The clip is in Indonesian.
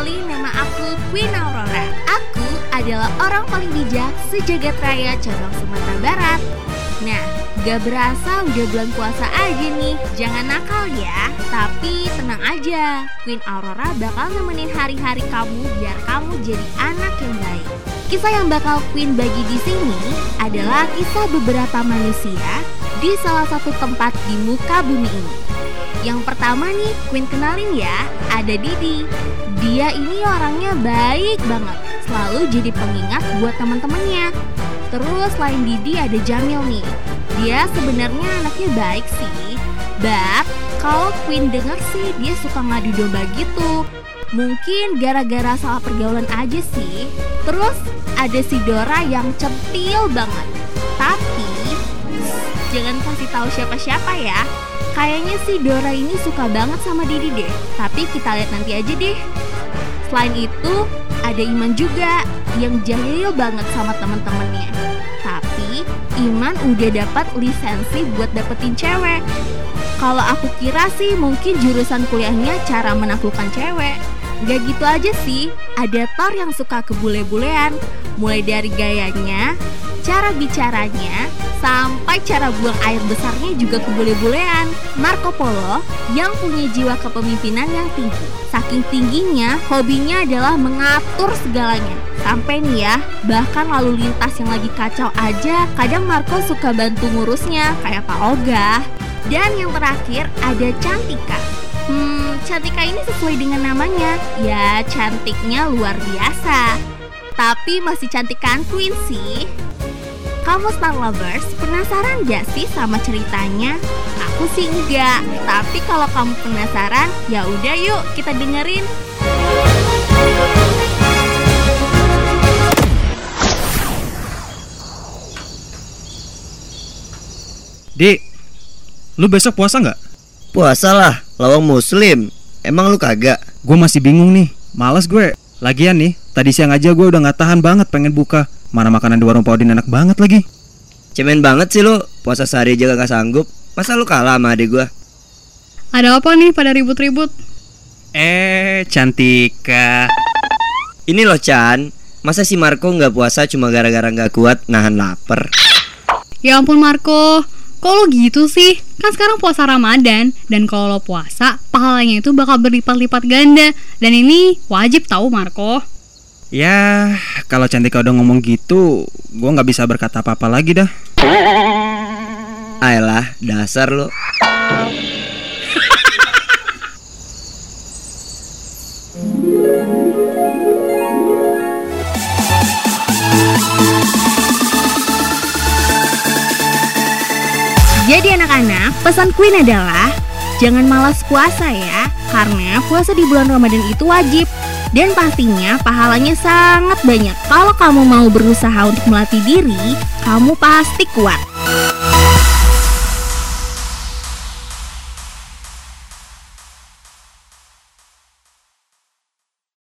kenali nama aku Queen Aurora. Aku adalah orang paling bijak sejagat raya cabang Sumatera Barat. Nah, gak berasa udah bulan puasa aja nih. Jangan nakal ya, tapi tenang aja. Queen Aurora bakal nemenin hari-hari kamu biar kamu jadi anak yang baik. Kisah yang bakal Queen bagi di sini adalah kisah beberapa manusia di salah satu tempat di muka bumi ini. Yang pertama nih, Queen kenalin ya, ada Didi. Dia ini orangnya baik banget, selalu jadi pengingat buat teman-temannya. Terus selain Didi ada Jamil nih. Dia sebenarnya anaknya baik sih. But kalau Queen denger sih dia suka ngadu domba gitu. Mungkin gara-gara salah pergaulan aja sih. Terus ada si Dora yang centil banget. Jangan kasih tahu siapa-siapa ya. Kayaknya si Dora ini suka banget sama Didi deh. Tapi kita lihat nanti aja deh. Selain itu, ada Iman juga yang jahil banget sama temen-temennya. Tapi Iman udah dapat lisensi buat dapetin cewek. Kalau aku kira sih mungkin jurusan kuliahnya cara menaklukkan cewek. Gak gitu aja sih, ada Thor yang suka kebule-bulean. Mulai dari gayanya, cara bicaranya, sampai cara buang air besarnya juga kebule-bulean. Marco Polo yang punya jiwa kepemimpinan yang tinggi. Saking tingginya, hobinya adalah mengatur segalanya. Sampai nih ya, bahkan lalu lintas yang lagi kacau aja, kadang Marco suka bantu ngurusnya, kayak Pak Oga. Dan yang terakhir ada Cantika. Hmm, Cantika ini sesuai dengan namanya, ya cantiknya luar biasa. Tapi masih cantikan Queen sih. Kamu Star Lovers penasaran gak sih sama ceritanya? Aku sih enggak, tapi kalau kamu penasaran, ya udah yuk kita dengerin. Dik, lu besok puasa nggak? Puasa lah, lawang muslim. Emang lu kagak? Gue masih bingung nih, males gue. Lagian nih, tadi siang aja gue udah nggak tahan banget pengen buka. Mana makanan di warung Pak Odin enak banget lagi. Cemen banget sih lu, puasa sehari aja gak sanggup. Masa lu kalah sama adik gua? Ada apa nih pada ribut-ribut? Eh, Cantika. Ini loh Chan, masa si Marco nggak puasa cuma gara-gara nggak kuat nahan lapar? Ya ampun Marco, kok lo gitu sih? Kan sekarang puasa Ramadan dan kalau lo puasa, pahalanya itu bakal berlipat-lipat ganda dan ini wajib tahu Marco. Ya, kalau Cantika udah ngomong gitu, gue nggak bisa berkata apa-apa lagi dah. Ayolah, dasar lu. Jadi anak-anak, pesan Queen adalah jangan malas puasa ya, karena puasa di bulan Ramadan itu wajib. Dan pastinya pahalanya sangat banyak. Kalau kamu mau berusaha untuk melatih diri, kamu pasti kuat.